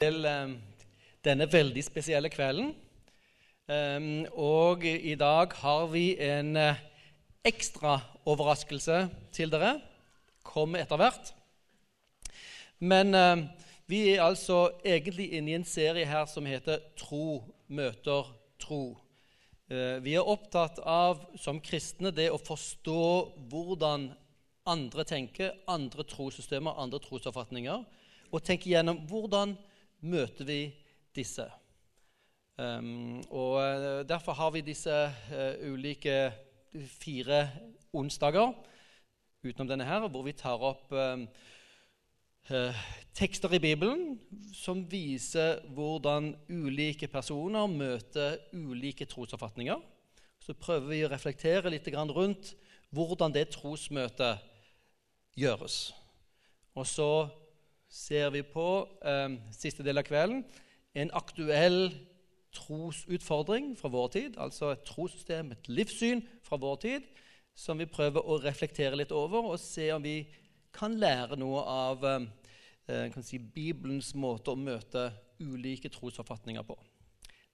til eh, denne veldig spesielle kvelden. Eh, og i dag har vi en eh, ekstra overraskelse til dere. Kommer etter hvert. Men vi er altså egentlig inne i en serie her som heter Tro møter tro. Vi er opptatt av som kristne det å forstå hvordan andre tenker, andre trossystemer, andre trosoppfatninger, og tenke gjennom hvordan møter vi disse. Um, og eh, Derfor har vi disse uh, ulike eh, fire onsdager utenom denne her, hvor vi tar opp um, uh, tekster i Bibelen som viser hvordan ulike personer møter ulike trosoppfatninger. Så prøver vi å reflektere litt rundt hvordan det trosmøtet gjøres. Og så ser vi på eh, siste del av kvelden en aktuell trosutfordring fra vår tid, altså et trossystem, et livssyn fra vår tid, som vi prøver å reflektere litt over og se om vi kan lære noe av ehm, eh, si, Bibelens måte å møte ulike trosoppfatninger på.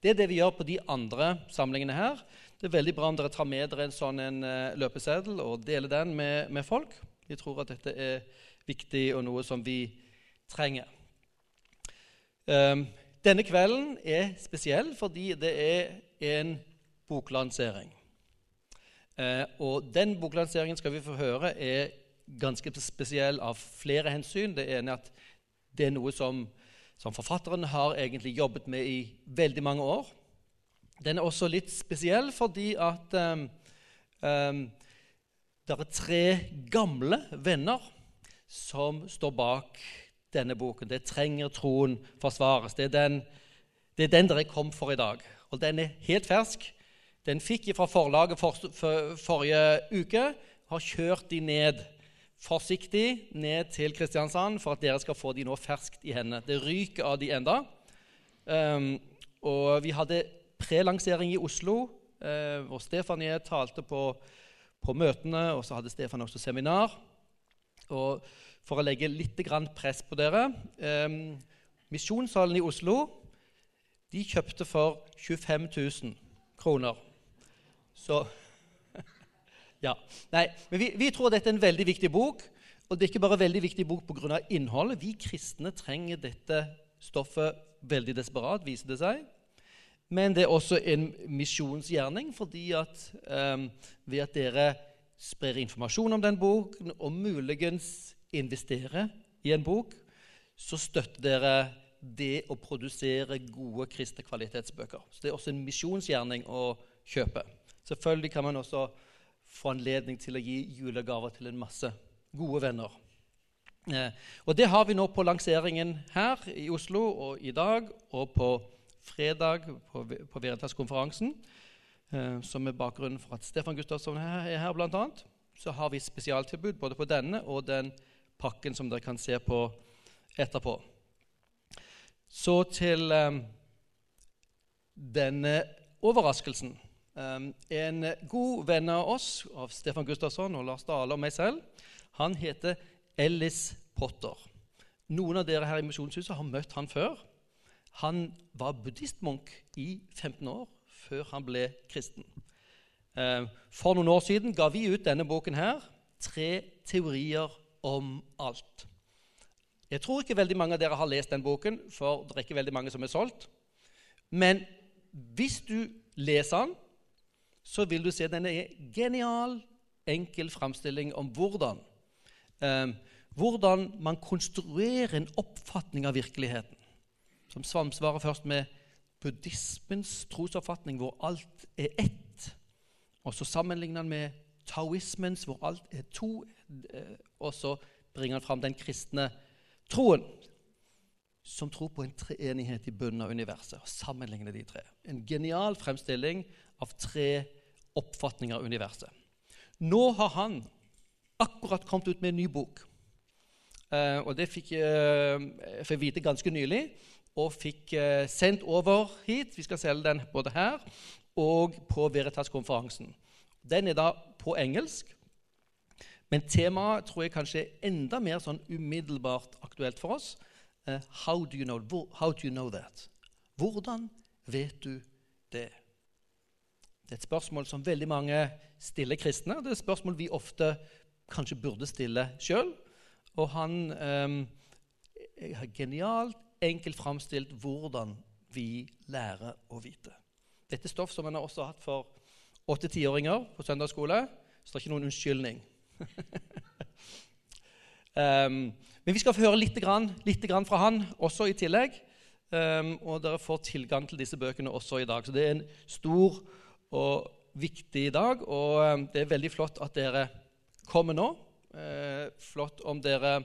Det er det vi gjør på de andre samlingene her. Det er veldig bra om dere tar med dere en sånn en, eh, løpeseddel og deler den med, med folk. Vi tror at dette er viktig og noe som vi trenger. Ehm, denne kvelden er spesiell fordi det er en boklansering. Ehm, og den boklanseringen skal vi få høre er ganske spesiell av flere hensyn. Det ene er at det er noe som, som forfatteren har egentlig jobbet med i veldig mange år. Den er også litt spesiell fordi at ehm, um, um, det er tre gamle venner som står bak denne boken. Det trenger troen forsvares. Det er den, det er den dere kom for i dag. Og den er helt fersk. Den fikk jeg fra forlaget for, for, forrige uke. Har kjørt de ned forsiktig ned til Kristiansand for at dere skal få de nå ferskt i hendene. Det ryker av de enda. Um, og vi hadde prelansering i Oslo, uh, hvor Stefanie talte på, på møtene. Og så hadde Stefan også seminar. Og for å legge litt press på dere. Eh, Misjonssalen i Oslo de kjøpte for 25 000 kroner. Så Ja. Nei, men vi, vi, tror dette er en veldig viktig bok. Og det er ikke bare en veldig viktig bok pga. innholdet. Vi kristne trenger dette stoffet veldig desperat, viser det seg. Men det er også en misjonsgjerning, fordi at um, ved at dere sprer informasjon om den boken, og muligens investere i en bok, så støtter dere det å produsere gode kristne kvalitetsbøker. Så Det er også en misjonsgjerning å kjøpe. Selvfølgelig kan man også få anledning til å gi julegaver til en masse gode venner. Eh, og Det har vi nå på lanseringen her i Oslo og i dag og på fredag på, på Veritas-konferansen, eh, som er bakgrunnen for at Stefan Gustavsson er her, blant annet. Så har vi spesialtilbud både på denne og den pakken som dere kan se på etterpå. Så til um, denne overraskelsen. Um, en god venn av oss, av Stefan Gustavsson og Lars Dale og meg selv, han heter Ellis Potter. Noen av dere her i Misjonshuset har møtt han før. Han var buddhistmunk i 15 år før han ble kristen. Ehm, for noen år siden ga vi ut denne boken her, 'Tre teorier om alt. Jeg tror ikke veldig mange av dere har lest den boken, for det er ikke veldig mange som er solgt. Men hvis du leser den, så vil du se at den er genial, enkel framstilling om hvordan, eh, hvordan man konstruerer en oppfatning av virkeligheten som samsvarer først med buddhismens trosoppfatning, hvor alt er ett. Og så sammenligner han med taoismens, hvor alt er to. Eh, og så bringer han fram den kristne troen, som tror på en treenighet i bunnen av universet. og sammenligner de tre. En genial fremstilling av tre oppfatninger av universet. Nå har han akkurat kommet ut med en ny bok. Uh, og Det fikk uh, jeg vite ganske nylig, og fikk uh, sendt over hit. Vi skal selge den både her og på Veritas-konferansen. Den er da på engelsk. Men temaet tror jeg kanskje er enda mer sånn umiddelbart aktuelt for oss. Uh, how, do you know, how do you know that? Hvordan vet du det? Det er et spørsmål som veldig mange stiller kristne. Det er et spørsmål vi ofte kanskje burde stille sjøl. Og han ehm, eh, har genialt enkelt framstilt hvordan vi lærer å vite. Dette er stoff som en har også hatt for åtte-tiåringer på søndagsskole. Så det er ikke noen unnskyldning. Um, men vi skal få høre litt, grann, litt grann fra han også i tillegg. Um, og dere får tilgang til disse bøkene også i dag. Så det er en stor og viktig dag. Og um, det er veldig flott at dere kommer nå. Uh, flott om dere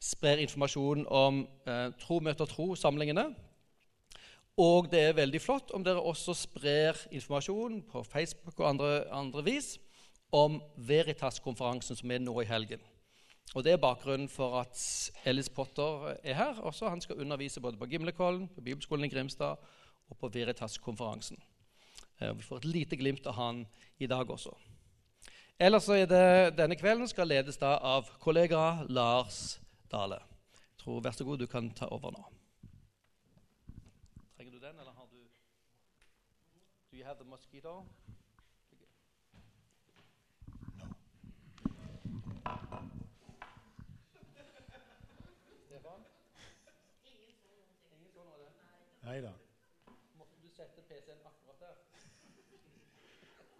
sprer informasjon om uh, Tro møter tro-samlingene. Og det er veldig flott om dere også sprer informasjon på Facebook og andre, andre vis om Veritas-konferansen som er nå i helgen. Og Det er bakgrunnen for at Ellis Potter er her. Også Han skal undervise både på Gimlekollen, på Bibelskolen i Grimstad og på Veritas-konferansen. Eh, vi får et lite glimt av han i dag også. Ellers så er det denne kvelden skal ledes da av kollega Lars Dale. Jeg tror, Vær så god, du kan ta over nå. Trenger du den, eller har du Do you have the mosquito? Stefan? Ingen så noe av det? Nei da. Måtte du sette PC-en akkurat der?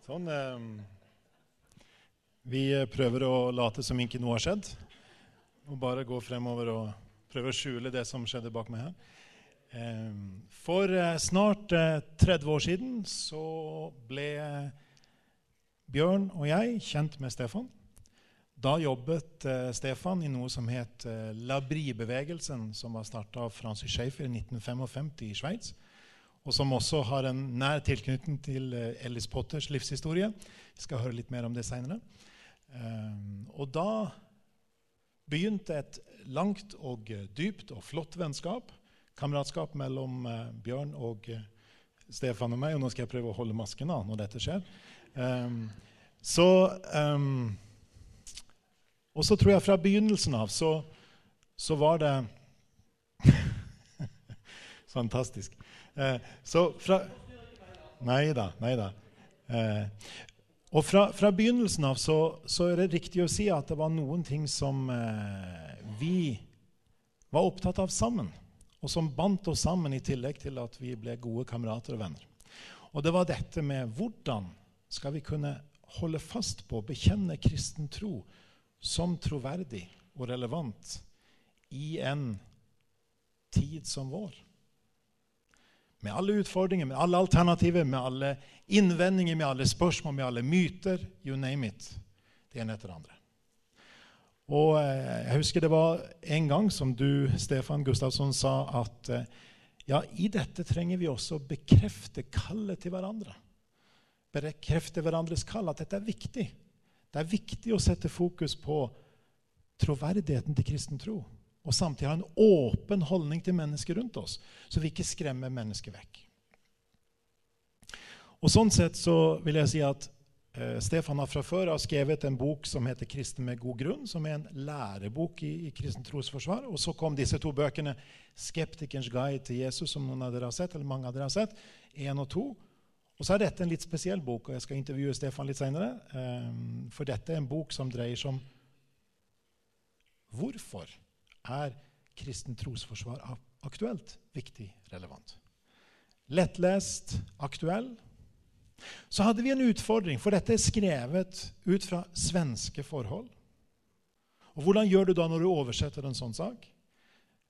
Sånn. eh, vi prøver å late som ikke noe har skjedd. Og bare gå fremover og prøve å skjule det som skjedde bak meg her. Ehm, för for snart eh, 30 år siden så ble Bjørn og jeg kjent med Stefan. Da jobbet eh, Stefan i noe som het Labri-bevegelsen, som var starta av Francis Schaefer i 1955 i Sveits og som også har en nær tilknytning til Ellis Potters livshistorie. Vi skal høre litt mer om det seinere. Ehm, og da begynte et langt og eh, dypt og flott vennskap, kamratskap mellom eh, Bjørn og eh, Stefan og meg. Og nå skal jeg prøve å holde masken av når dette skjer. Ehm, så ehm, um, Og så tror jeg fra begynnelsen av så, så var det Fantastisk. Uh, eh, så fra Nei da. Nei da. Uh, eh, og fra, fra begynnelsen av så, så, er det riktig å si at det var noen ting som eh, vi var opptatt av sammen, och som bandt oss sammen i tillegg till att vi blev gode kamrater och vänner. Och det var detta med hvordan ska vi kunna hålla fast på, bekänna kristen tro som trovärdig och relevant i en tid som vår? Med alla utmaningar, med alla alternativ, med alla invändningar, med alla spörsmål, med alla myter. You name it. Det ena efter det andra. Og eh, Jeg husker det var en gang som du, Stefan Gustavsson, sa at eh, ja, i dette trenger vi også å bekrefte kallet til hverandre. Bekrefte hverandres kall, at dette er viktig. Det er viktig å sette fokus på troverdigheten til kristen tro og samtidig ha en åpen holdning til mennesker rundt oss, så vi ikke skremmer mennesker vekk. Og Sånn sett så vil jeg si at Eh, Stefan har fra skrivit har en bok som heter 'Kristen med god grund, som är en lärobok i, i kristen trosförsvar. Och så kom dessa två böckerna, Skeptikerns guide till Jesus', som någon av er har sett, eller många av er har sett, en och två. Och så är detta en lite speciell bok, och jag ska intervjua Stefan lite senare. Ehm, för detta är en bok som drejer sig om Varför är kristen trosförsvar aktuellt? viktig, relevant. lättläst, aktuell. Så hade vi en utfordring, för detta är skrevet ut svenska svenske Och hur gör du då när du översätter en sån sak?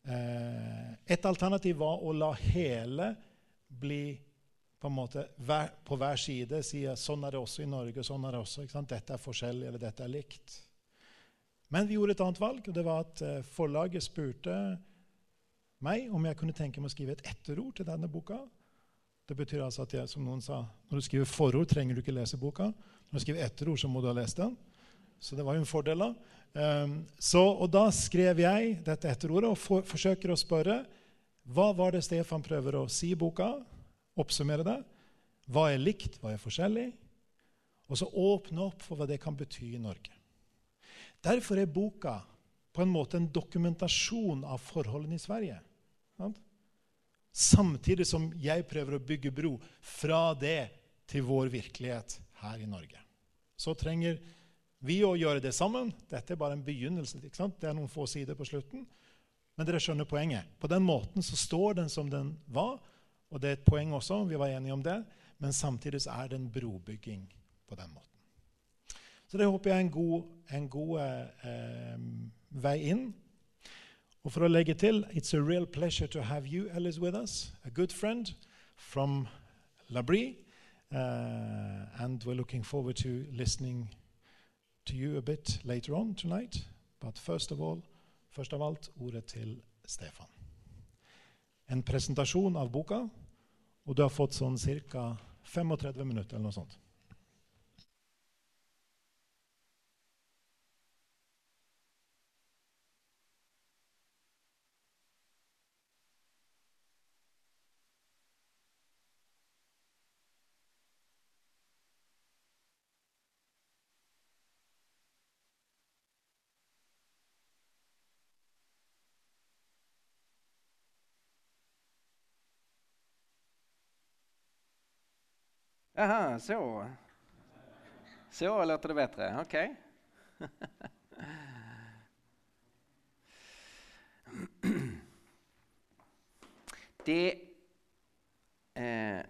Eh, ett alternativ var att låta hela bli på, en måte, på var sida säga at är det också i Norge. sånn är det också. Detta är forskjellig, eller detta är likt. Men vi gjorde ett annat val, och det var att eh, förlaget spurte mig om jag kunde tänka mig att skriva ett etterord till denna boken. Det betyr altså at jeg, som noen sa, Når du skriver forord, trenger du ikke lese boka. Når du skriver etterord, så må du ha lest den. Så det var jo en fordel. da. Um, ehm, så, og da skrev jeg dette etterordet og for, forsøker å spørre hva var det Stefan prøver å si i boka. Oppsummere det. Hva er likt, hva er forskjellig? Og så åpne opp for hva det kan bety i Norge. Derfor er boka på en måte en dokumentasjon av forholdene i Sverige. Sant? Samtidigt som jag prøver å bygge bro fra det till vår virkelighet här i Norge. Så trenger vi å gjøre det sammen. Dette er bare en begynnelse. ikke sant? Det er noen få sider på slutten. Men dere skjønner poenget. På den måten så står den som den var. Og det er et poeng også, vi var enige om det. Men samtidig så er det en brobygging på den måten. Så det håper jeg er en god, en god eh, eh vei inn. Och för att lägga till, It's a real pleasure to have you, Alice, with us. A good friend from Labrie. Uh, and we're looking forward to listening to you a bit later on tonight. But first of all, först av allt, ordet till Stefan. En presentation av boka, Och du har fått sån cirka 35 minuter eller något sånt. Aha, så. Så låter det bättre, okej. Okay. Det, eh,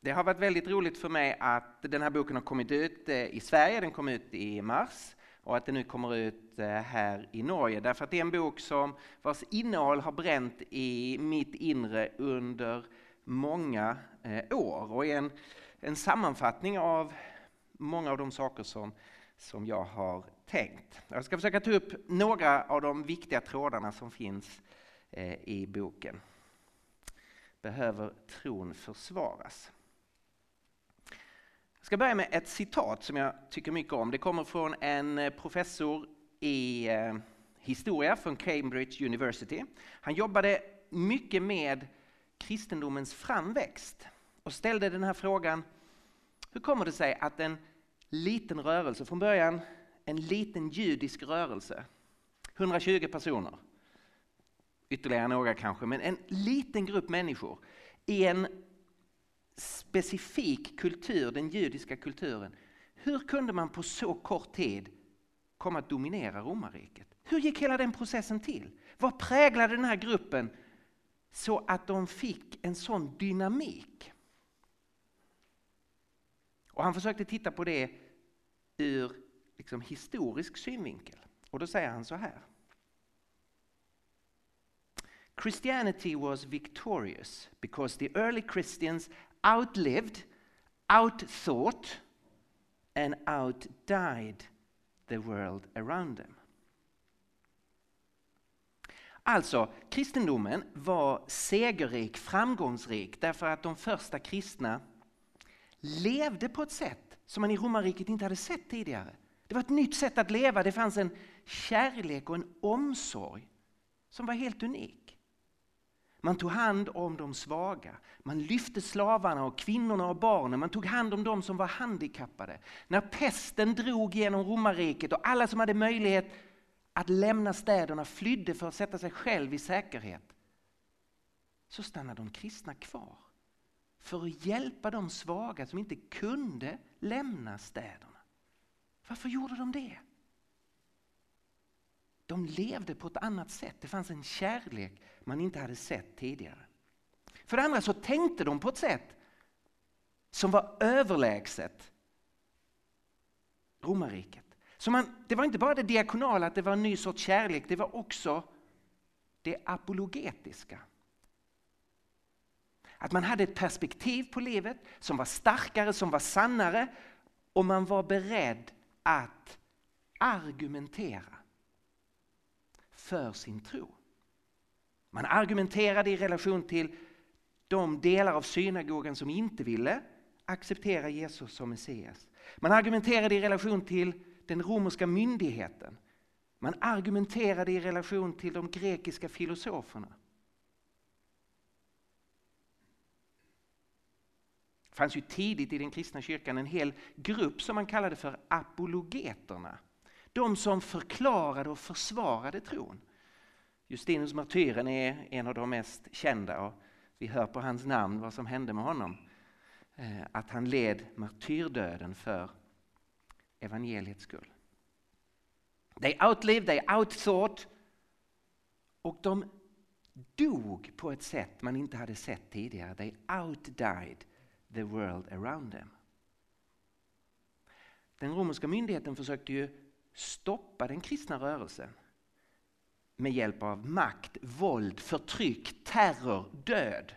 det har varit väldigt roligt för mig att den här boken har kommit ut eh, i Sverige, den kom ut i mars och att den nu kommer ut eh, här i Norge. Därför att det är en bok som vars innehåll har bränt i mitt inre under många eh, år och är en, en sammanfattning av många av de saker som, som jag har tänkt. Jag ska försöka ta upp några av de viktiga trådarna som finns eh, i boken. Behöver tron försvaras? Jag ska börja med ett citat som jag tycker mycket om. Det kommer från en eh, professor i eh, historia från Cambridge University. Han jobbade mycket med kristendomens framväxt och ställde den här frågan. Hur kommer det sig att en liten rörelse, från början en liten judisk rörelse, 120 personer, ytterligare några kanske, men en liten grupp människor i en specifik kultur, den judiska kulturen. Hur kunde man på så kort tid komma att dominera romarriket? Hur gick hela den processen till? Vad präglade den här gruppen så att de fick en sån dynamik. Och han försökte titta på det ur liksom, historisk synvinkel. Och då säger han så här. Christianity was victorious because the early Christians outlived, outthought and outdied the world around them. Alltså, kristendomen var segerrik, framgångsrik därför att de första kristna levde på ett sätt som man i romarriket inte hade sett tidigare. Det var ett nytt sätt att leva, det fanns en kärlek och en omsorg som var helt unik. Man tog hand om de svaga, man lyfte slavarna och kvinnorna och barnen, man tog hand om de som var handikappade. När pesten drog genom romarriket och alla som hade möjlighet att lämna städerna, flydde för att sätta sig själv i säkerhet, så stannade de kristna kvar för att hjälpa de svaga som inte kunde lämna städerna. Varför gjorde de det? De levde på ett annat sätt. Det fanns en kärlek man inte hade sett tidigare. För det andra så tänkte de på ett sätt som var överlägset romarriket. Så man, det var inte bara det diakonala, att det var en ny sorts kärlek, det var också det apologetiska. Att man hade ett perspektiv på livet som var starkare, som var sannare och man var beredd att argumentera för sin tro. Man argumenterade i relation till de delar av synagogan som inte ville acceptera Jesus som Messias. Man argumenterade i relation till den romerska myndigheten. Man argumenterade i relation till de grekiska filosoferna. Det fanns ju tidigt i den kristna kyrkan en hel grupp som man kallade för apologeterna. De som förklarade och försvarade tron. Justinus martyren är en av de mest kända och vi hör på hans namn vad som hände med honom. Eh, att han led martyrdöden för evangeliets skull. They outlived, they outthought och de dog på ett sätt man inte hade sett tidigare. They outdied the world around them. Den romerska myndigheten försökte ju stoppa den kristna rörelsen med hjälp av makt, våld, förtryck, terror, död.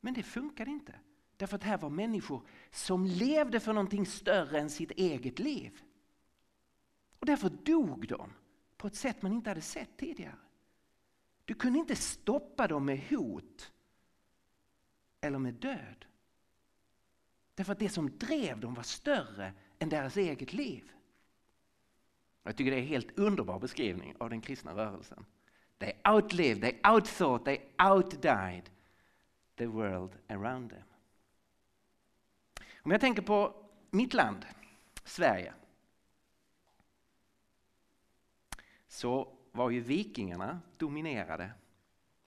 Men det funkade inte. Därför att här var människor som levde för någonting större än sitt eget liv. Och därför dog de på ett sätt man inte hade sett tidigare. Du kunde inte stoppa dem med hot eller med död. Därför att det som drev dem var större än deras eget liv. Jag tycker det är en helt underbar beskrivning av den kristna rörelsen. They outlived, they outthought, they outdied the world around them. Om jag tänker på mitt land, Sverige, så var ju vikingarna dominerade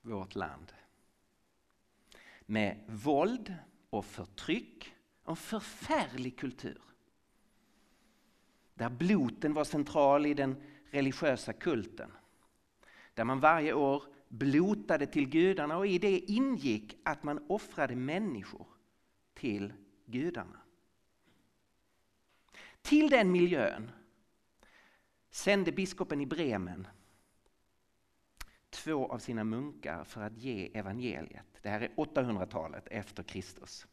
vårt land. Med våld och förtryck och en förfärlig kultur. Där bloten var central i den religiösa kulten. Där man varje år blotade till gudarna och i det ingick att man offrade människor till gudarna. Till den miljön sände biskopen i Bremen två av sina munkar för att ge evangeliet. Det här är 800-talet efter Kristus.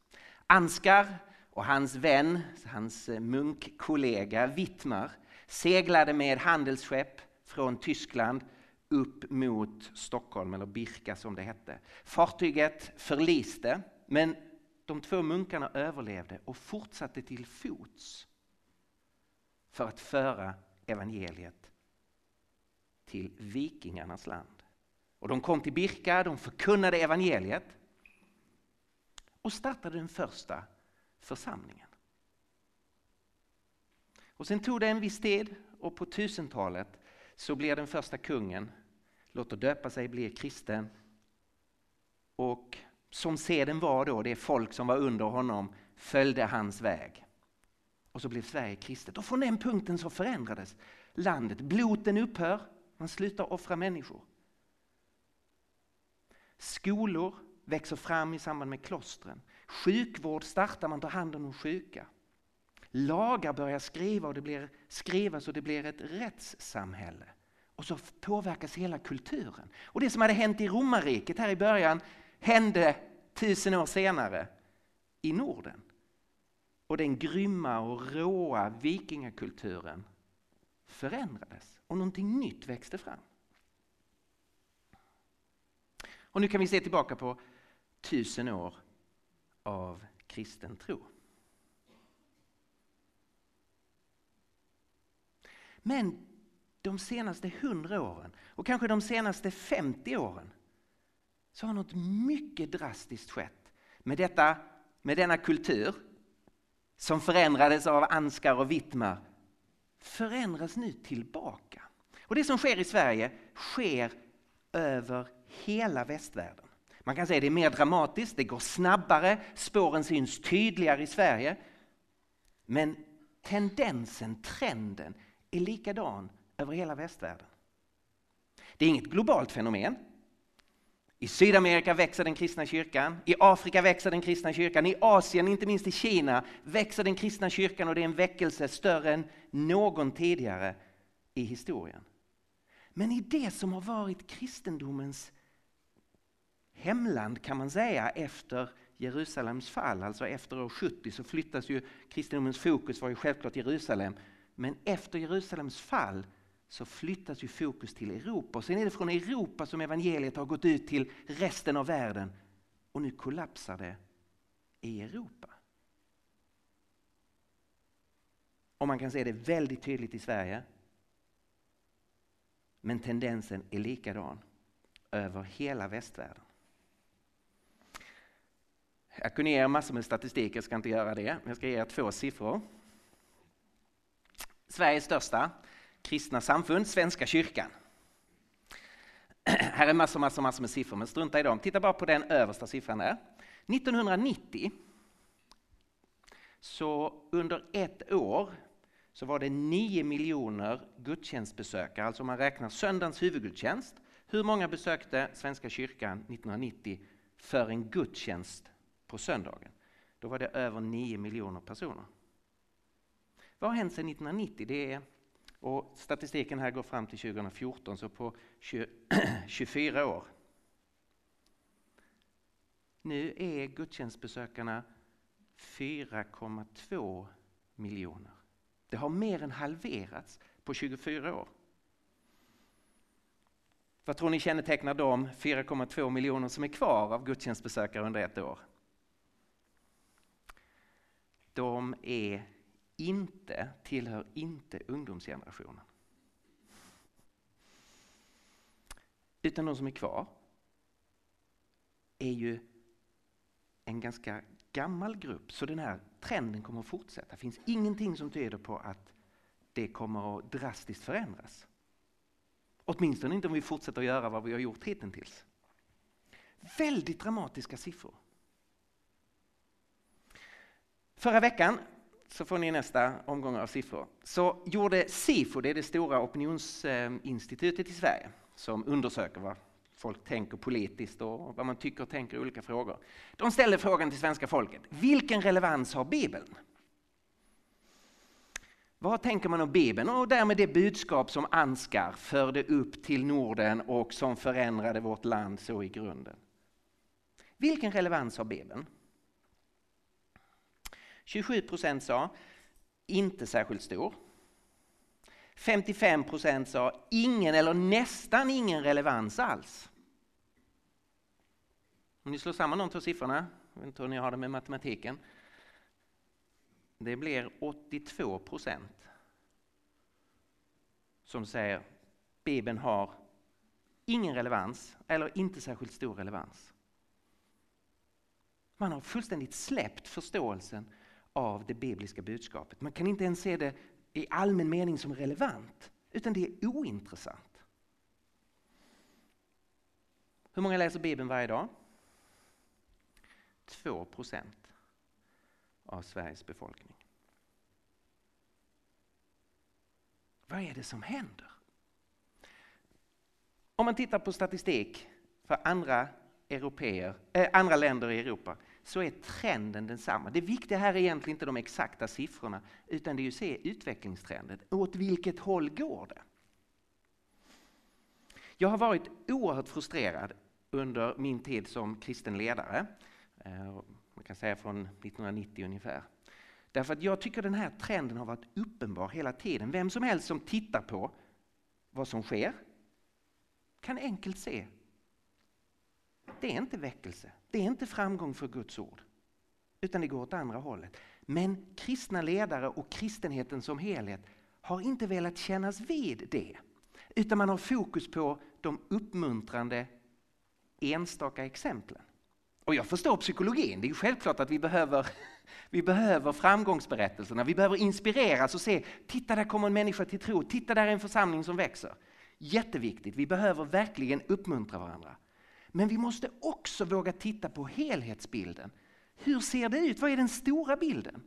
Anskar och hans vän, hans eh, munkkollega Wittmar seglade med handelsskepp från Tyskland upp mot Stockholm, eller Birka som det hette. Fartyget förliste, men de två munkarna överlevde och fortsatte till fots för att föra evangeliet till vikingarnas land. Och de kom till Birka, de förkunnade evangeliet och startade den första församlingen. Och sen tog det en viss tid och på tusentalet så blir den första kungen, låter döpa sig, blir kristen. Och som seden var då, det folk som var under honom följde hans väg. Och så blev Sverige kristet. Och från den punkten så förändrades landet. Bloten upphör, man slutar offra människor. Skolor växer fram i samband med klostren. Sjukvård startar, man tar hand om de sjuka. Lagar börjar skriva och det blir, skrivas och det blir ett rättssamhälle. Och så påverkas hela kulturen. Och det som hade hänt i romarriket här i början hände tusen år senare i Norden. Och den grymma och råa vikingakulturen förändrades och någonting nytt växte fram. Och nu kan vi se tillbaka på tusen år av kristen tro. Men de senaste hundra åren och kanske de senaste 50 åren så har något mycket drastiskt skett med, detta, med denna kultur som förändrades av Anskar och Wittmar förändras nu tillbaka. Och det som sker i Sverige sker över hela västvärlden. Man kan säga att det är mer dramatiskt, det går snabbare, spåren syns tydligare i Sverige. Men tendensen, trenden, är likadan över hela västvärlden. Det är inget globalt fenomen. I Sydamerika växer den kristna kyrkan, i Afrika växer den kristna kyrkan, i Asien, inte minst i Kina, växer den kristna kyrkan och det är en väckelse större än någon tidigare i historien. Men i det som har varit kristendomens hemland kan man säga efter Jerusalems fall, alltså efter år 70 så flyttas ju kristendomens fokus var ju självklart Jerusalem. Men efter Jerusalems fall så flyttas ju fokus till Europa. Och sen är det från Europa som evangeliet har gått ut till resten av världen. Och nu kollapsar det i Europa. Och man kan se det väldigt tydligt i Sverige. Men tendensen är likadan över hela västvärlden. Jag kunde ge er massor med statistik, jag ska inte göra det. Men jag ska ge er två siffror. Sveriges största kristna samfund, Svenska kyrkan. Här är massor, massor, massor med siffror, men strunta i dem. Titta bara på den översta siffran där. 1990, så under ett år så var det 9 miljoner gudstjänstbesökare, alltså om man räknar söndagens huvudgudstjänst. Hur många besökte Svenska kyrkan 1990 för en gudstjänst på söndagen? Då var det över 9 miljoner personer. Vad har hänt sedan 1990? Det är, och statistiken här går fram till 2014, så på 20, 24 år. Nu är gudstjänstbesökarna 4,2 miljoner. Det har mer än halverats på 24 år. Vad tror ni kännetecknar de 4,2 miljoner som är kvar av gudstjänstbesökare under ett år? De är inte, tillhör inte ungdomsgenerationen. Utan de som är kvar är ju en ganska gammal grupp, så den här trenden kommer att fortsätta. Det finns ingenting som tyder på att det kommer att drastiskt förändras. Åtminstone inte om vi fortsätter att göra vad vi har gjort hittills. Väldigt dramatiska siffror. Förra veckan, så får ni nästa omgång av siffror, så gjorde SIFO, det är det stora opinionsinstitutet i Sverige, som undersöker vad folk tänker politiskt och vad man tycker och tänker i olika frågor. De ställde frågan till svenska folket, vilken relevans har Bibeln? Vad tänker man om Bibeln och därmed det budskap som Ansgar förde upp till Norden och som förändrade vårt land så i grunden? Vilken relevans har Bibeln? 27 procent sa inte särskilt stor. 55 procent sa ingen eller nästan ingen relevans alls. Om ni slår samman de två siffrorna, jag vet inte hur ni har det med matematiken, det blir 82 procent som säger Bibeln har ingen relevans eller inte särskilt stor relevans. Man har fullständigt släppt förståelsen av det bibliska budskapet. Man kan inte ens se det i allmän mening som relevant, utan det är ointressant. Hur många läser Bibeln varje dag? 2 procent av Sveriges befolkning. Vad är det som händer? Om man tittar på statistik för andra, europeer, äh, eh, andra länder i Europa så är trenden densamma. Det viktiga här är egentligen inte de exakta siffrorna utan det är att se utvecklingstrenden. Åt vilket håll går det? Jag har varit oerhört frustrerad under min tid som kristen ledare. Eh, man kan säga från 1990 ungefär. Därför att jag tycker den här trenden har varit uppenbar hela tiden. Vem som helst som tittar på vad som sker kan enkelt se. Det är inte väckelse, det är inte framgång för Guds ord. Utan det går åt andra hållet. Men kristna ledare och kristenheten som helhet har inte velat kännas vid det. Utan man har fokus på de uppmuntrande enstaka exemplen. Och jag förstår psykologin, det är självklart att vi behöver, vi behöver framgångsberättelserna, vi behöver inspireras och se, titta där kommer en människa till tro, titta där är en församling som växer. Jätteviktigt, vi behöver verkligen uppmuntra varandra. Men vi måste också våga titta på helhetsbilden. Hur ser det ut? Vad är den stora bilden?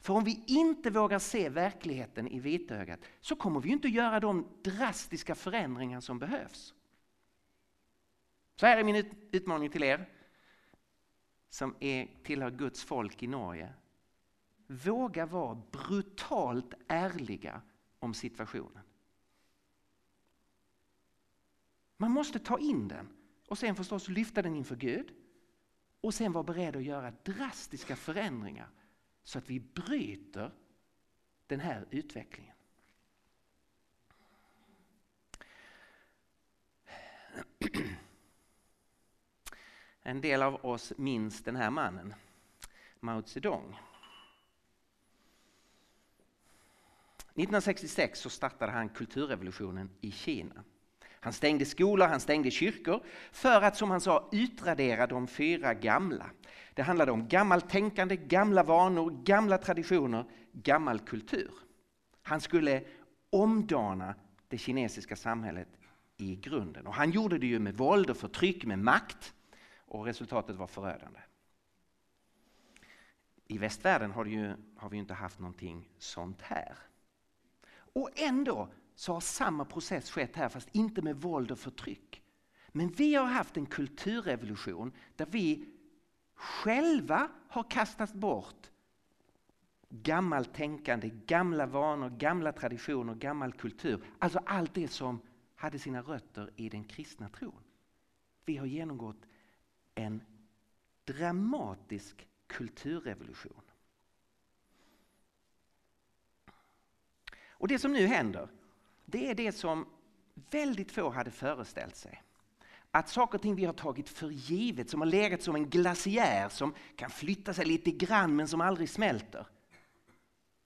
För om vi inte vågar se verkligheten i vitögat så kommer vi inte göra de drastiska förändringar som behövs. Så här är min utmaning till er som är, tillhör Guds folk i Norge. Våga vara brutalt ärliga om situationen. Man måste ta in den och sen förstås lyfta den inför Gud och sen vara beredd att göra drastiska förändringar så att vi bryter den här utvecklingen. En del av oss minns den här mannen, Mao Zedong. 1966 så startade han kulturrevolutionen i Kina. Han stängde skolor, han stängde kyrkor för att som han sa utradera de fyra gamla. Det handlade om gammalt tänkande, gamla vanor, gamla traditioner, gammal kultur. Han skulle omdana det kinesiska samhället i grunden. Och han gjorde det ju med våld och förtryck, med makt. Och resultatet var förödande. I västvärlden har, ju, har vi inte haft någonting sånt här. Och ändå så har samma process skett här, fast inte med våld och förtryck. Men vi har haft en kulturrevolution där vi själva har kastat bort gammalt tänkande, gamla vanor, gamla traditioner, gammal kultur. Alltså allt det som hade sina rötter i den kristna tron. Vi har genomgått en dramatisk kulturrevolution. Och det som nu händer, det är det som väldigt få hade föreställt sig. Att saker och ting vi har tagit för givet, som har legat som en glaciär som kan flytta sig lite grann men som aldrig smälter.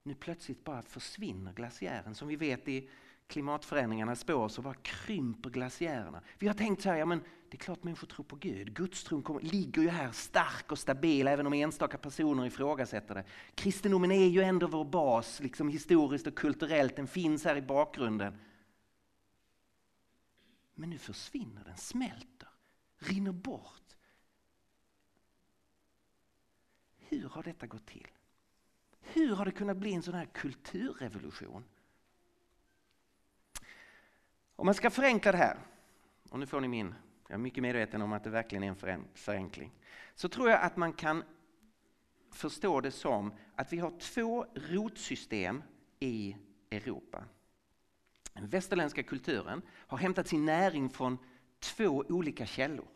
Nu plötsligt bara försvinner glaciären. Som vi vet i klimatförändringarnas spår så bara krymper glaciärerna. Vi har tänkt så här, ja men det är klart människor tror på Gud. Gudstron kommer, ligger ju här stark och stabil även om enstaka personer ifrågasätter det. Kristendomen är ju ändå vår bas, liksom historiskt och kulturellt. Den finns här i bakgrunden. Men nu försvinner den, smälter, rinner bort. Hur har detta gått till? Hur har det kunnat bli en sån här kulturrevolution? Om man ska förenkla det här, och nu får ni min, jag är mycket medveten om att det verkligen är en förenkling, så tror jag att man kan förstå det som att vi har två rotsystem i Europa. Den västerländska kulturen har hämtat sin näring från två olika källor.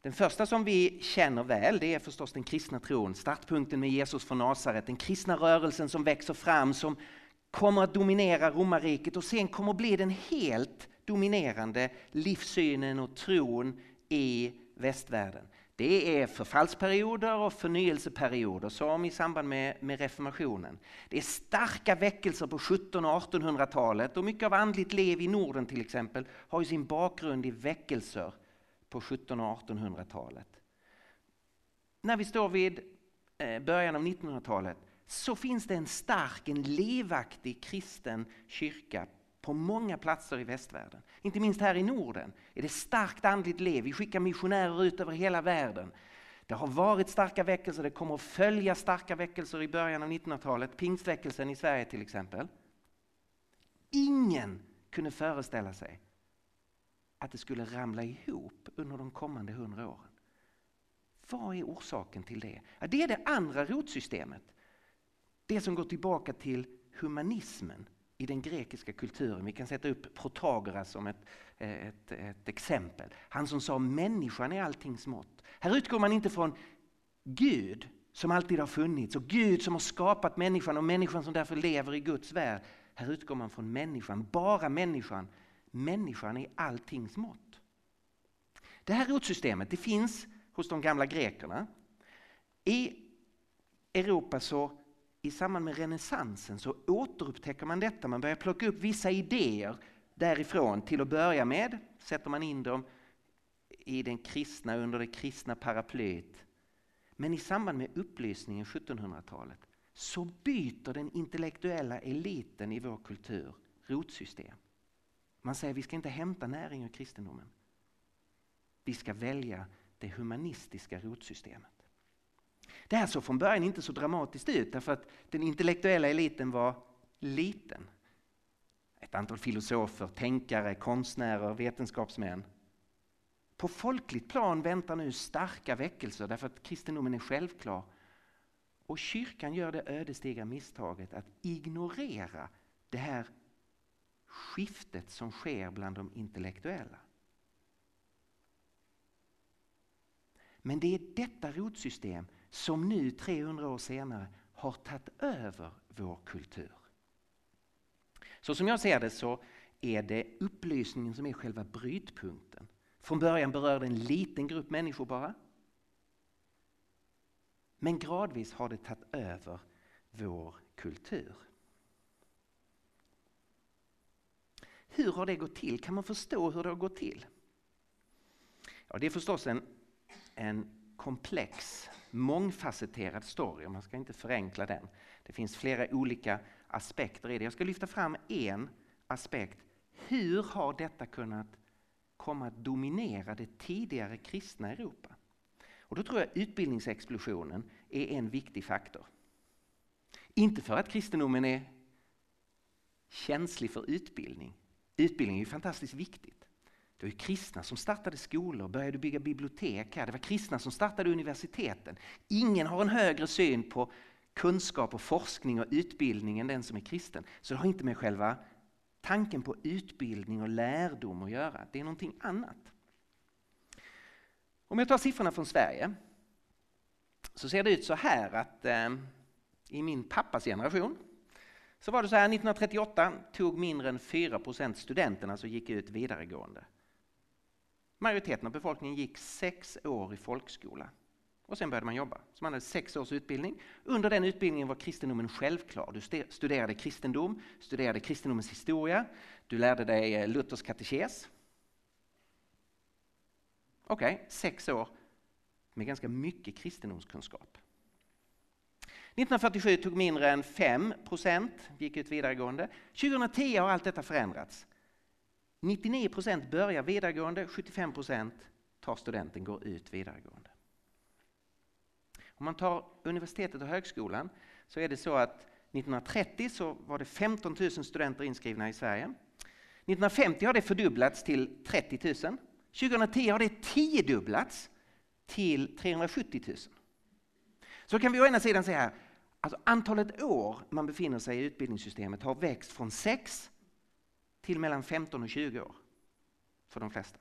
Den första som vi känner väl det är förstås den kristna tron, startpunkten med Jesus från Nasaret, den kristna rörelsen som växer fram, som kommer att dominera romarriket och sen kommer att bli den helt dominerande livssynen och tron i västvärlden. Det är förfallsperioder och förnyelseperioder som i samband med, med reformationen. Det är starka väckelser på 1700 och 1800-talet och mycket av andligt liv i Norden till exempel har ju sin bakgrund i väckelser på 1700 och 1800-talet. När vi står vid eh, början av 1900-talet så finns det en stark, en livaktig kristen kyrka på många platser i västvärlden. Inte minst här i Norden är det starkt andligt liv. Vi skickar missionärer ut över hela världen. Det har varit starka väckelser, det kommer att följa starka väckelser i början av 1900-talet. Pingstväckelsen i Sverige till exempel. Ingen kunde föreställa sig att det skulle ramla ihop under de kommande hundra åren. Vad är orsaken till det? Ja, det är det andra rotsystemet. Det som går tillbaka till humanismen i den grekiska kulturen. Vi kan sätta upp Protagoras som ett, eh, ett, ett exempel. Han som sa människan är alltings mått. Här utgår man inte från Gud som alltid har funnits och Gud som har skapat människan och människan som därför lever i Guds värld. Här utgår man från människan, bara människan. Människan är alltings mått. Det här rotsystemet det finns hos de gamla grekerna. I Europa så i samband med renässansen så återupptäcker man detta. Man börjar plocka upp vissa idéer därifrån. Till att börja med sätter man in dem i den kristna, under det kristna paraplyet. Men i samband med upplysningen 1700-talet så byter den intellektuella eliten i vår kultur rotsystem. Man säger att vi ska inte hämta näring ur kristendomen. Vi ska välja det humanistiska rotsystemet. Det här såg från början inte så dramatiskt ut därför att den intellektuella eliten var liten. Ett antal filosofer, tänkare, konstnärer, vetenskapsmän. På folkligt plan väntar nu starka väckelser därför att kristendomen är självklar. Och kyrkan gör det ödesdigra misstaget att ignorera det här skiftet som sker bland de intellektuella. Men det är detta rotsystem som nu 300 år senare har tagit över vår kultur. Så som jag ser det så är det upplysningen som är själva brytpunkten. Från början berör det en liten grupp människor bara. Men gradvis har det tagit över vår kultur. Hur har det gått till? Kan man förstå hur det har gått till? Ja, det är förstås en, en komplex mångfacetterad story, man ska inte förenkla den. Det finns flera olika aspekter i det. Jag ska lyfta fram en aspekt. Hur har detta kunnat komma att dominera det tidigare kristna Europa? Och då tror jag utbildningsexplosionen är en viktig faktor. Inte för att kristendomen är känslig för utbildning. Utbildning är ju fantastiskt viktigt. Det var ju kristna som startade skolor, började bygga bibliotek här. Det var kristna som startade universiteten. Ingen har en högre syn på kunskap och forskning och utbildning än den som är kristen. Så det har inte med själva tanken på utbildning och lärdom att göra. Det är någonting annat. Om jag tar siffrorna från Sverige så ser det ut så här att eh, i min pappas generation så var det så här 1938 tog mindre än 4 procent studenterna som gick ut vidaregående. Majoriteten av befolkningen gick sex år i folkskola och sen började man jobba. Så man hade sex års utbildning. Under den utbildningen var kristendomen självklar. Du studerade kristendom, studerade kristendomens historia, du lärde dig eh, Luthers katekes. Okej, okay, sex år med ganska mycket kristendomskunskap. 1947 tog mindre än 5 procent gick ut vidaregående. 2010 har allt detta förändrats. 99 procent börjar vidaregående, 75 procent tar studenten, går ut vidaregående. Om man tar universitetet och högskolan så är det så att 1930 så var det 15 000 studenter inskrivna i Sverige. 1950 har det fördubblats till 30 000. 2010 har det tiodubblats till 370 000. Så kan vi å ena sidan säga här, alltså antalet år man befinner sig i utbildningssystemet har växt från 6 till mellan 15 och 20 år för de flesta.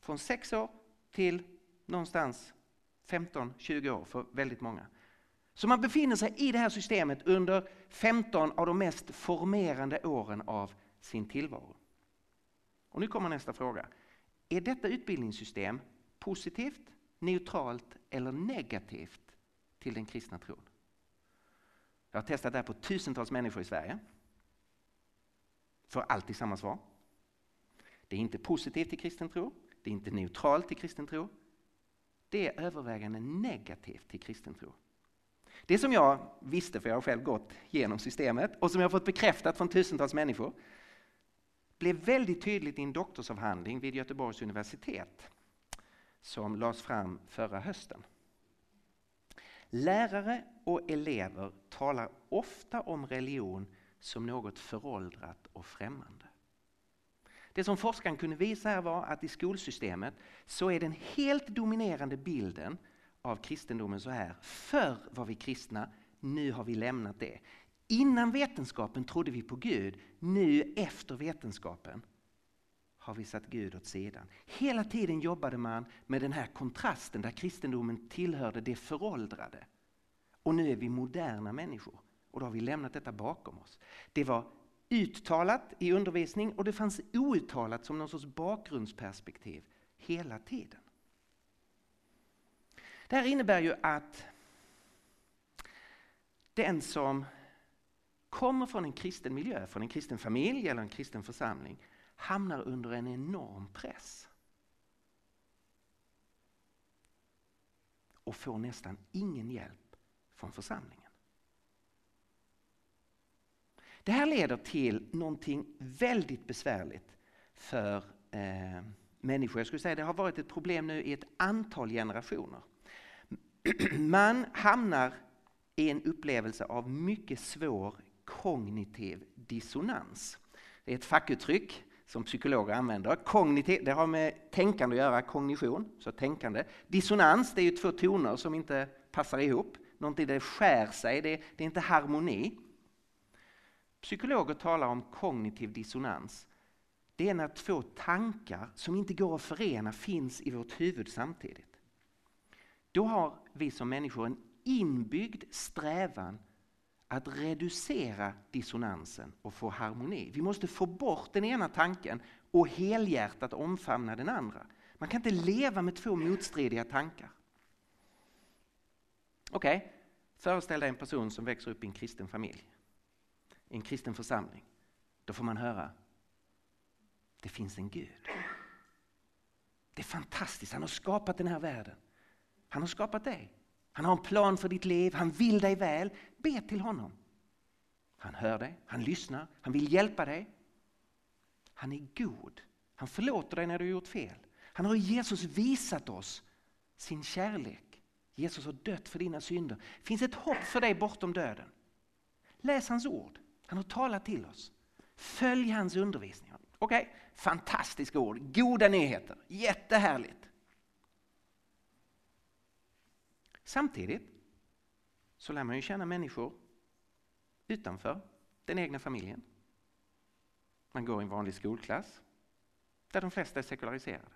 Från 6 år till någonstans 15-20 år för väldigt många. Så man befinner sig i det här systemet under 15 av de mest formerande åren av sin tillvaro. Och nu kommer nästa fråga. Är detta utbildningssystem positivt, neutralt eller negativt till den kristna tron? Jag har testat det här på tusentals människor i Sverige. Får alltid samma svar. Det är inte positivt till kristen tro, det är inte neutralt till kristen tro, det är övervägande negativt till kristen tro. Det som jag visste, för jag har själv gått genom systemet och som jag har fått bekräftat från tusentals människor, blev väldigt tydligt i en doktorsavhandling vid Göteborgs universitet som lades fram förra hösten. Lärare och elever talar ofta om religion som något föråldrat och främmande. Det som forskaren kunde visa här var att i skolsystemet så är den helt dominerande bilden av kristendomen så här. Förr var vi kristna, nu har vi lämnat det. Innan vetenskapen trodde vi på Gud, nu efter vetenskapen har vi satt Gud åt sidan. Hela tiden jobbade man med den här kontrasten där kristendomen tillhörde det föråldrade. Och nu är vi moderna människor och då har vi lämnat detta bakom oss. Det var uttalat i undervisning och det fanns outtalat som någon sorts bakgrundsperspektiv hela tiden. Det här innebär ju att den som kommer från en kristen miljö, från en kristen familj eller en kristen församling hamnar under en enorm press. Och får nästan ingen hjälp från församlingen. Det här leder till någonting väldigt besvärligt för eh, människor. Jag skulle säga det har varit ett problem nu i ett antal generationer. Man hamnar i en upplevelse av mycket svår kognitiv dissonans. Det är ett fackuttryck som psykologer använder. Kognitiv, det har med tänkande att göra, kognition, så tänkande. Dissonans, det är ju två toner som inte passar ihop. Någonting där det skär sig, det, det är inte harmoni. Psykologer talar om kognitiv dissonans. Det är när två tankar som inte går att förena finns i vårt huvud samtidigt. Då har vi som människor en inbyggd strävan att reducera dissonansen och få harmoni. Vi måste få bort den ena tanken och helhjärtat omfamna den andra. Man kan inte leva med två motstridiga tankar. Okej, okay. föreställ dig en person som växer upp i en kristen familj i en kristen församling, då får man höra det finns en Gud. Det är fantastiskt, han har skapat den här världen. Han har skapat dig. Han har en plan för ditt liv, han vill dig väl. Be till honom. Han hör dig, han lyssnar, han vill hjälpa dig. Han är god. Han förlåter dig när du har gjort fel. Han har i Jesus visat oss sin kärlek. Jesus har dött för dina synder. Det finns ett hopp för dig bortom döden. Läs hans ord. Han har talat till oss. Följ hans undervisning. Okej, okay. fantastiska ord. Goda nyheter. Jättehärligt. Samtidigt så lär man ju känna människor utanför den egna familjen. Man går i en vanlig skolklass där de flesta är sekulariserade.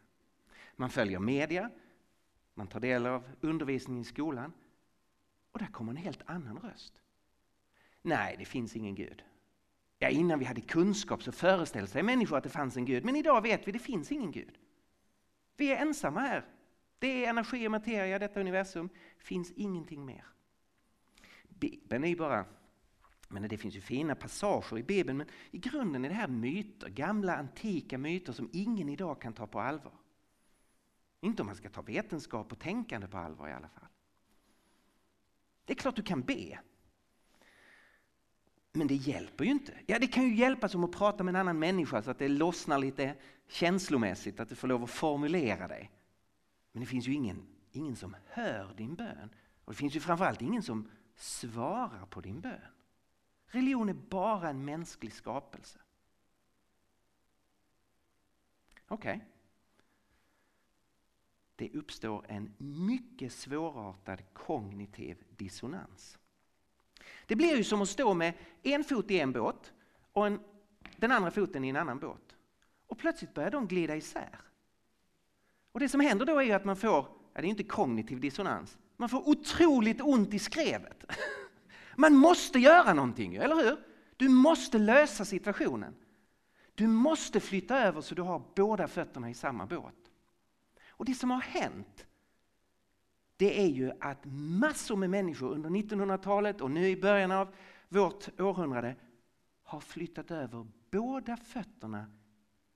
Man följer media, man tar del av undervisningen i skolan och där kommer en helt annan röst. Nej, det finns ingen Gud. Ja, innan vi hade kunskap så föreställde sig människor att det fanns en Gud, men idag vet vi att det finns ingen Gud. Vi är ensamma här. Det är energi och materia, detta universum. finns ingenting mer. Bibeln är ju bara men det finns ju fina passager i Bibeln, men i grunden är det här myter, gamla antika myter som ingen idag kan ta på allvar. Inte om man ska ta vetenskap och tänkande på allvar i alla fall. Det är klart du kan be. Men det hjälper ju inte. Ja, det kan ju hjälpa som att prata med en annan människa så att det lossnar lite känslomässigt, att du får lov att formulera dig. Men det finns ju ingen, ingen som hör din bön. Och det finns ju framförallt ingen som svarar på din bön. Religion är bara en mänsklig skapelse. Okej. Okay. Det uppstår en mycket svårartad kognitiv dissonans. Det blir ju som att stå med en fot i en båt och en, den andra foten i en annan båt. Och plötsligt börjar de glida isär. Och det som händer då är att man får, ja det är inte kognitiv dissonans, man får otroligt ont i skrevet. Man måste göra någonting, eller hur? Du måste lösa situationen. Du måste flytta över så du har båda fötterna i samma båt. Och det som har hänt det är ju att massor med människor under 1900-talet och nu i början av vårt århundrade har flyttat över båda fötterna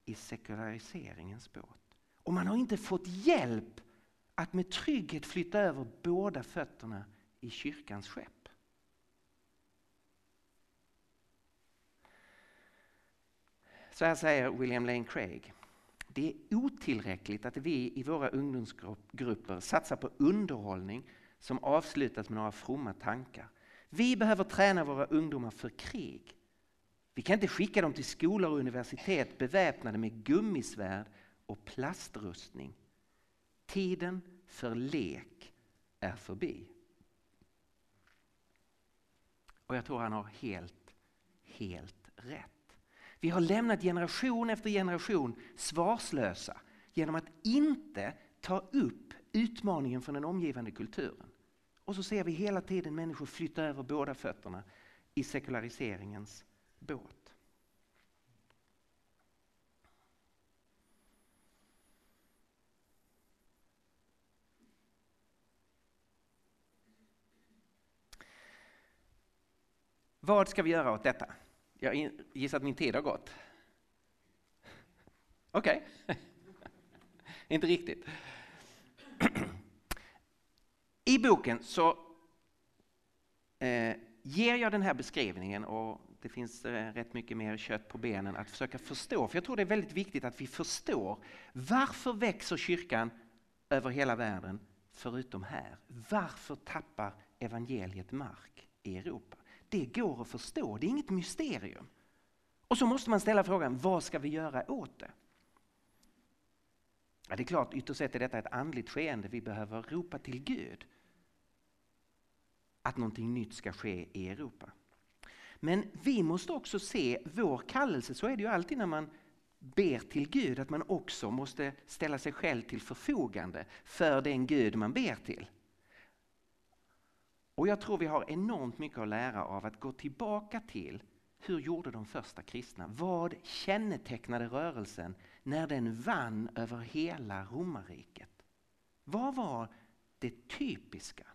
i sekulariseringens båt. Och man har inte fått hjälp att med trygghet flytta över båda fötterna i kyrkans skepp. Så här säger William Lane Craig. Det är otillräckligt att vi i våra ungdomsgrupper satsar på underhållning som avslutas med några fromma tankar. Vi behöver träna våra ungdomar för krig. Vi kan inte skicka dem till skolor och universitet beväpnade med gummisvärd och plastrustning. Tiden för lek är förbi. Och jag tror han har helt, helt rätt. Vi har lämnat generation efter generation svarslösa genom att inte ta upp utmaningen från den omgivande kulturen. Och så ser vi hela tiden människor flytta över båda fötterna i sekulariseringens båt. Vad ska vi göra åt detta? Jag gissar att min tid har gått. Okej. Okay. Inte riktigt. I boken så eh, ger jag den här beskrivningen och det finns eh, rätt mycket mer kött på benen att försöka förstå. För jag tror det är väldigt viktigt att vi förstår varför växer kyrkan över hela världen förutom här? Varför tappar evangeliet mark i Europa? Det går att förstå, det är inget mysterium. Och så måste man ställa frågan, vad ska vi göra åt det? Ja, det är klart, ytterst sett är detta ett andligt skeende. Vi behöver ropa till Gud att någonting nytt ska ske i Europa. Men vi måste också se vår kallelse, så är det ju alltid när man ber till Gud, att man också måste ställa sig själv till förfogande för den Gud man ber till. Och jag tror vi har enormt mycket att lära av att gå tillbaka till hur gjorde de första kristna? Vad kännetecknade rörelsen när den vann över hela romarriket? Vad var det typiska?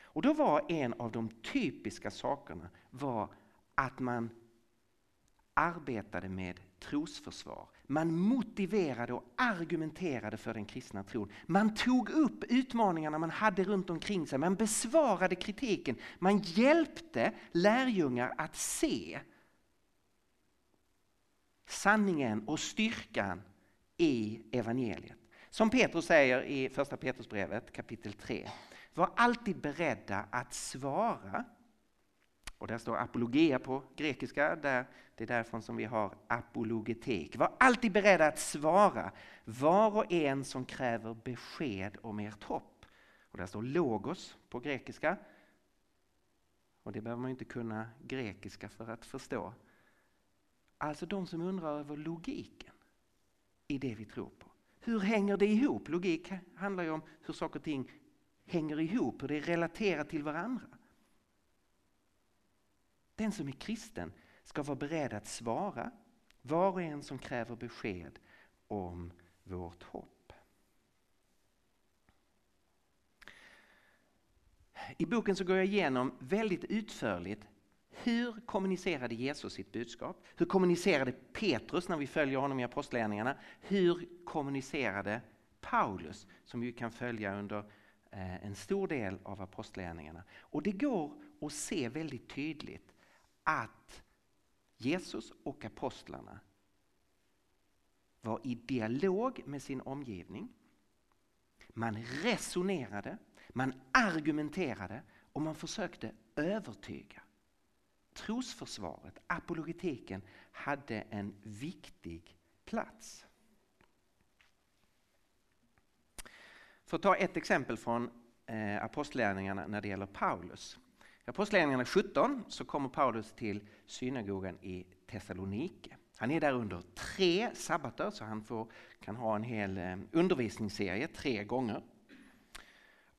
Och då var en av de typiska sakerna var att man arbetade med trosförsvar. Man motiverade och argumenterade för den kristna tron. Man tog upp utmaningarna man hade runt omkring sig. Man besvarade kritiken. Man hjälpte lärjungar att se sanningen och styrkan i evangeliet. Som Petrus säger i första Petrusbrevet kapitel 3. Var alltid beredda att svara. Och där står apologia på grekiska. Där, det är därifrån som vi har apologetik. Var alltid beredda att svara var och en som kräver besked om ert hopp. Och där står logos på grekiska. Och det behöver man inte kunna grekiska för att förstå. Alltså de som undrar över logiken i det vi tror på. Hur hänger det ihop? Logik handlar ju om hur saker och ting hänger ihop, hur det är relaterat till varandra. Den som är kristen ska vara beredd att svara var och en som kräver besked om vårt hopp. I boken så går jag igenom väldigt utförligt hur kommunicerade Jesus sitt budskap? Hur kommunicerade Petrus när vi följer honom i Apostlagärningarna? Hur kommunicerade Paulus som vi kan följa under eh, en stor del av Apostlagärningarna? Och det går att se väldigt tydligt att Jesus och apostlarna var i dialog med sin omgivning. Man resonerade, man argumenterade och man försökte övertyga trosförsvaret, apologetiken, hade en viktig plats. För att ta ett exempel från eh, apostlärningarna när det gäller Paulus. I Apostlagärningarna 17 så kommer Paulus till synagogan i Thessalonike. Han är där under tre sabbater så han får, kan ha en hel eh, undervisningsserie tre gånger.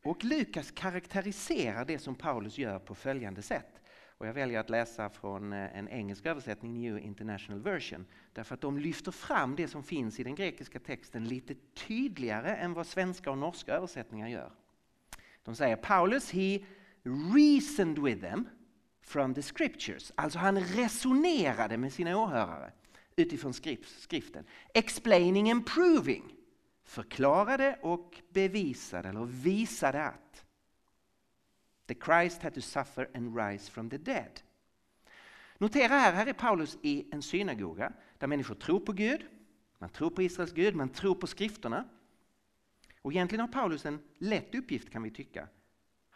Och Lukas karaktäriserar det som Paulus gör på följande sätt. Och jag väljer att läsa från eh, en engelsk översättning, New International Version, därför att de lyfter fram det som finns i den grekiska texten lite tydligare än vad svenska och norska översättningar gör. De säger Paulus, he reasoned with them from the scriptures. Alltså han resonerade med sina åhörare utifrån skriften. Explaining and proving. Förklarade och bevisade eller visade att. The Christ had to suffer and rise from the dead. Notera här, här är Paulus i en synagoga där människor tror på Gud, man tror på Israels Gud, man tror på skrifterna. Och egentligen har Paulus en lätt uppgift kan vi tycka.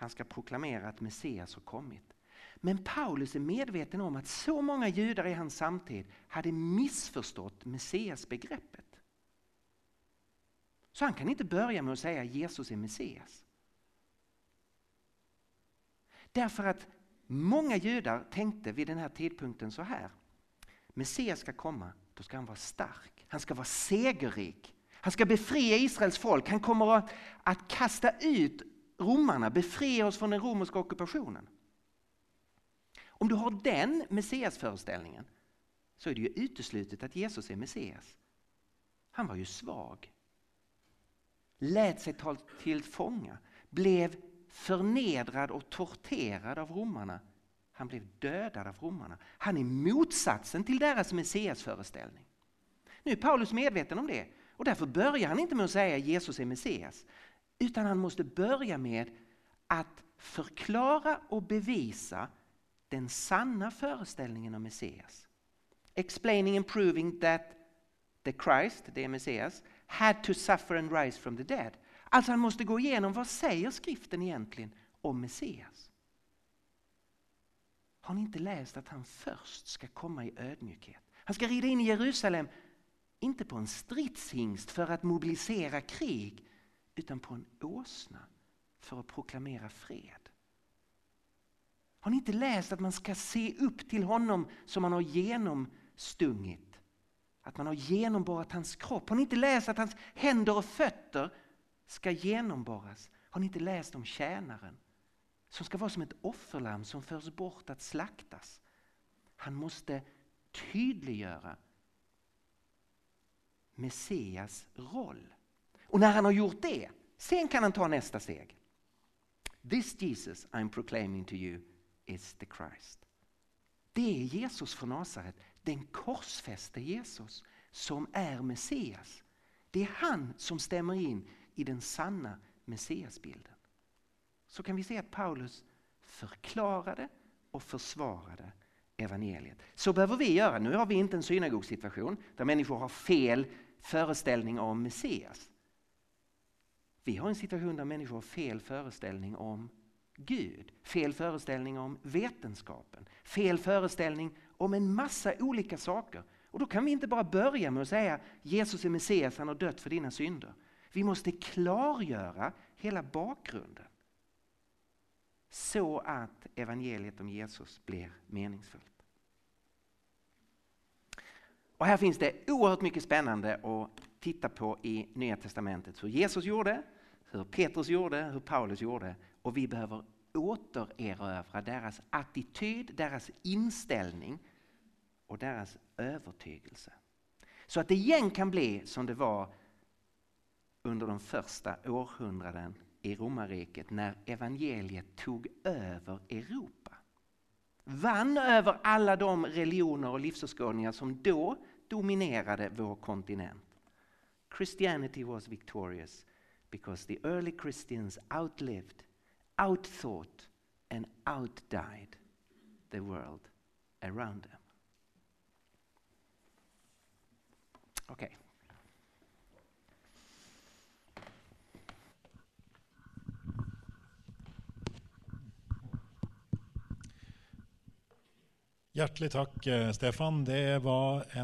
Han ska proklamera att Messias har kommit. Men Paulus är medveten om att så många judar i hans samtid hade missförstått Messias-begreppet. Så han kan inte börja med att säga att Jesus är Messias. Därför att många judar tänkte vid den här tidpunkten så här. Messias ska komma, då ska han vara stark. Han ska vara segerrik. Han ska befria Israels folk. Han kommer att, att kasta ut romarna, befria oss från den romerska ockupationen. Om du har den Messiasföreställningen så är det ju uteslutet att Jesus är Messias. Han var ju svag. Lät sig ta till fånga, blev förnedrad och torterad av romarna. Han blev dödad av romarna. Han är motsatsen till deras messiasföreställning. Nu är Paulus medveten om det och därför börjar han inte med att säga att Jesus är Messias. Utan han måste börja med att förklara och bevisa den sanna föreställningen om Messias. Explaining and proving that the Christ, det är Messias, had to suffer and rise from the dead. Alltså han måste gå igenom vad säger skriften egentligen om Messias? Har ni inte läst att han först ska komma i ödmjukhet? Han ska rida in i Jerusalem, inte på en stridshingst för att mobilisera krig, utan på en åsna för att proklamera fred. Har ni inte läst att man ska se upp till honom som man har genomstungit? Att man har genomborrat hans kropp. Har ni inte läst att hans händer och fötter ska genomborras. Har ni inte läst om tjänaren som ska vara som ett offerlamm som förs bort att slaktas? Han måste tydliggöra Messias roll. Och när han har gjort det, sen kan han ta nästa steg. This Jesus I'm proclaiming to you is the Christ. Det är Jesus från Nasaret, den korsfäste Jesus. som är Messias. Det är han som stämmer in i den sanna Messiasbilden. Så kan vi se att Paulus förklarade och försvarade evangeliet. Så behöver vi göra. Nu har vi inte en synagogsituation där människor har fel föreställning om Messias. Vi har en situation där människor har fel föreställning om Gud, fel föreställning om vetenskapen, fel föreställning om en massa olika saker. Och då kan vi inte bara börja med att säga Jesus är Messias, han har dött för dina synder. Vi måste klargöra hela bakgrunden. Så att evangeliet om Jesus blir meningsfullt. Och här finns det oerhört mycket spännande att titta på i Nya Testamentet. Hur Jesus gjorde, hur Petrus gjorde, hur Paulus gjorde. Och vi behöver återerövra deras attityd, deras inställning och deras övertygelse. Så att det igen kan bli som det var under de första århundraden i romarriket när evangeliet tog över Europa. Vann över alla de religioner och livsåskådningar som då dominerade vår kontinent. Christianity was victorious because the early Christians outlived, outthought and outdied the world around them. Okay. Hjärtligt tack eh, Stefan. Det var en